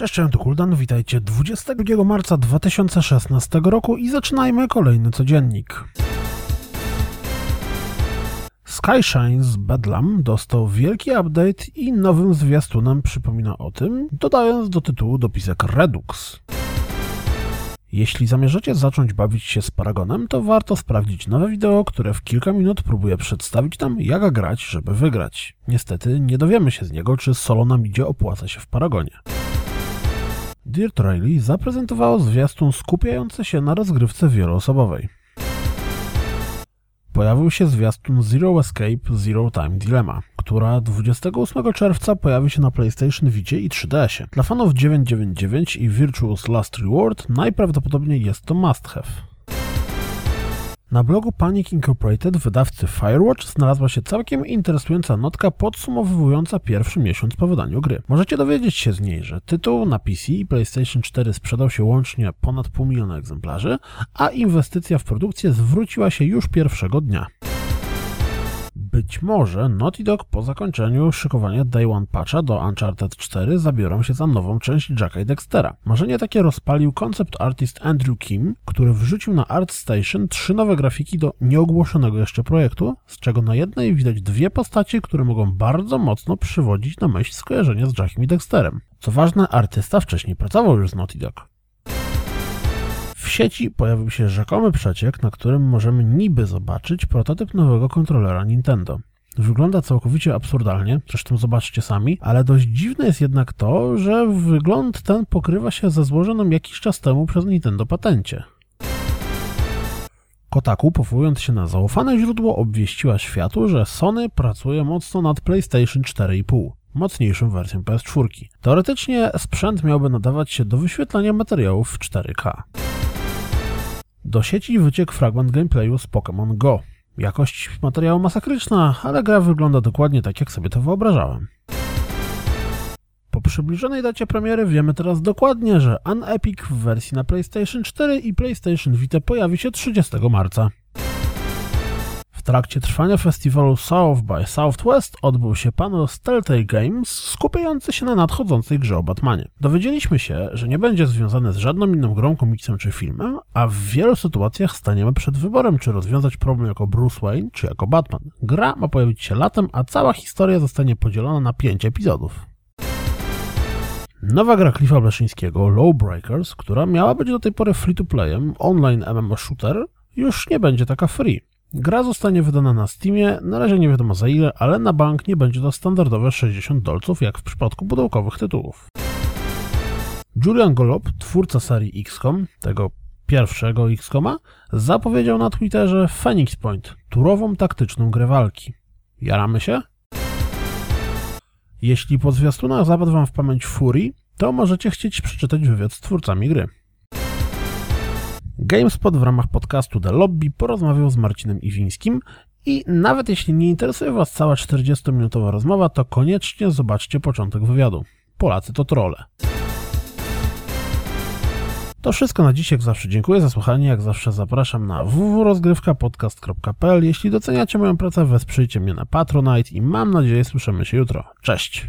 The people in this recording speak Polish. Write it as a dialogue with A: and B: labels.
A: Cześć, cześć, to Kuldan, witajcie 22 marca 2016 roku i zaczynajmy kolejny codziennik. Skyshine z Bedlam dostał wielki update i nowym zwiastunem przypomina o tym, dodając do tytułu dopisek Redux. Jeśli zamierzacie zacząć bawić się z Paragonem, to warto sprawdzić nowe wideo, które w kilka minut próbuje przedstawić nam, jak grać, żeby wygrać. Niestety nie dowiemy się z niego, czy solo na midzie opłaca się w Paragonie. Dirt Rally zaprezentowało zwiastun skupiający się na rozgrywce wieloosobowej. Pojawił się zwiastun Zero Escape Zero Time Dilemma, która 28 czerwca pojawi się na PlayStation Vita i 3DS-ie. Dla fanów 999 i Virtuous Last Reward najprawdopodobniej jest to must have. Na blogu Panic Incorporated wydawcy Firewatch znalazła się całkiem interesująca notka podsumowująca pierwszy miesiąc po wydaniu gry. Możecie dowiedzieć się z niej, że tytuł na PC i PlayStation 4 sprzedał się łącznie ponad pół miliona egzemplarzy, a inwestycja w produkcję zwróciła się już pierwszego dnia. Być może Naughty Dog po zakończeniu szykowania Day One Patcha do Uncharted 4 zabiorą się za nową część Jacka i Dextera. Marzenie takie rozpalił koncept artist Andrew Kim, który wrzucił na ArtStation trzy nowe grafiki do nieogłoszonego jeszcze projektu, z czego na jednej widać dwie postacie, które mogą bardzo mocno przywodzić na myśl skojarzenie z Jackiem i Dexterem. Co ważne, artysta wcześniej pracował już z Naughty Dog. Sieci pojawił się rzekomy przeciek, na którym możemy niby zobaczyć prototyp nowego kontrolera Nintendo. Wygląda całkowicie absurdalnie, zresztą zobaczcie sami, ale dość dziwne jest jednak to, że wygląd ten pokrywa się ze złożonym jakiś czas temu przez Nintendo patencie. Kotaku, powołując się na zaufane źródło, obwieściła światu, że Sony pracuje mocno nad PlayStation 4,5 mocniejszą wersją PS4. Teoretycznie sprzęt miałby nadawać się do wyświetlania materiałów w 4K. Do sieci wyciekł fragment gameplayu z Pokémon Go. Jakość materiału masakryczna, ale gra wygląda dokładnie tak, jak sobie to wyobrażałem. Po przybliżonej dacie premiery wiemy teraz dokładnie, że Unepic w wersji na PlayStation 4 i PlayStation Vita pojawi się 30 marca. W trakcie trwania festiwalu South by Southwest odbył się panel z Games skupiający się na nadchodzącej grze o Batmanie. Dowiedzieliśmy się, że nie będzie związane z żadną inną grą, komiksem czy filmem, a w wielu sytuacjach staniemy przed wyborem, czy rozwiązać problem jako Bruce Wayne, czy jako Batman. Gra ma pojawić się latem, a cała historia zostanie podzielona na pięć epizodów. Nowa gra Cliffa Bleszyńskiego, Lowbreakers, która miała być do tej pory free-to-playem, online MMO shooter, już nie będzie taka free. Gra zostanie wydana na Steamie, na razie nie wiadomo za ile, ale na bank nie będzie to standardowe 60 dolców, jak w przypadku pudełkowych tytułów. Julian Golob, twórca serii XCOM, tego pierwszego XCOMa, zapowiedział na Twitterze Phoenix Point, turową taktyczną grę walki. Jaramy się? Jeśli po zwiastunach zapadł wam w pamięć Fury, to możecie chcieć przeczytać wywiad z twórcami gry. GameSpot w ramach podcastu The Lobby porozmawiał z Marcinem Iwińskim i nawet jeśli nie interesuje Was cała 40-minutowa rozmowa, to koniecznie zobaczcie początek wywiadu. Polacy to trole. To wszystko na dziś, jak zawsze dziękuję za słuchanie, jak zawsze zapraszam na www.rozgrywkapodcast.pl. Jeśli doceniacie moją pracę, wesprzyjcie mnie na Patronite i mam nadzieję słyszymy się jutro. Cześć!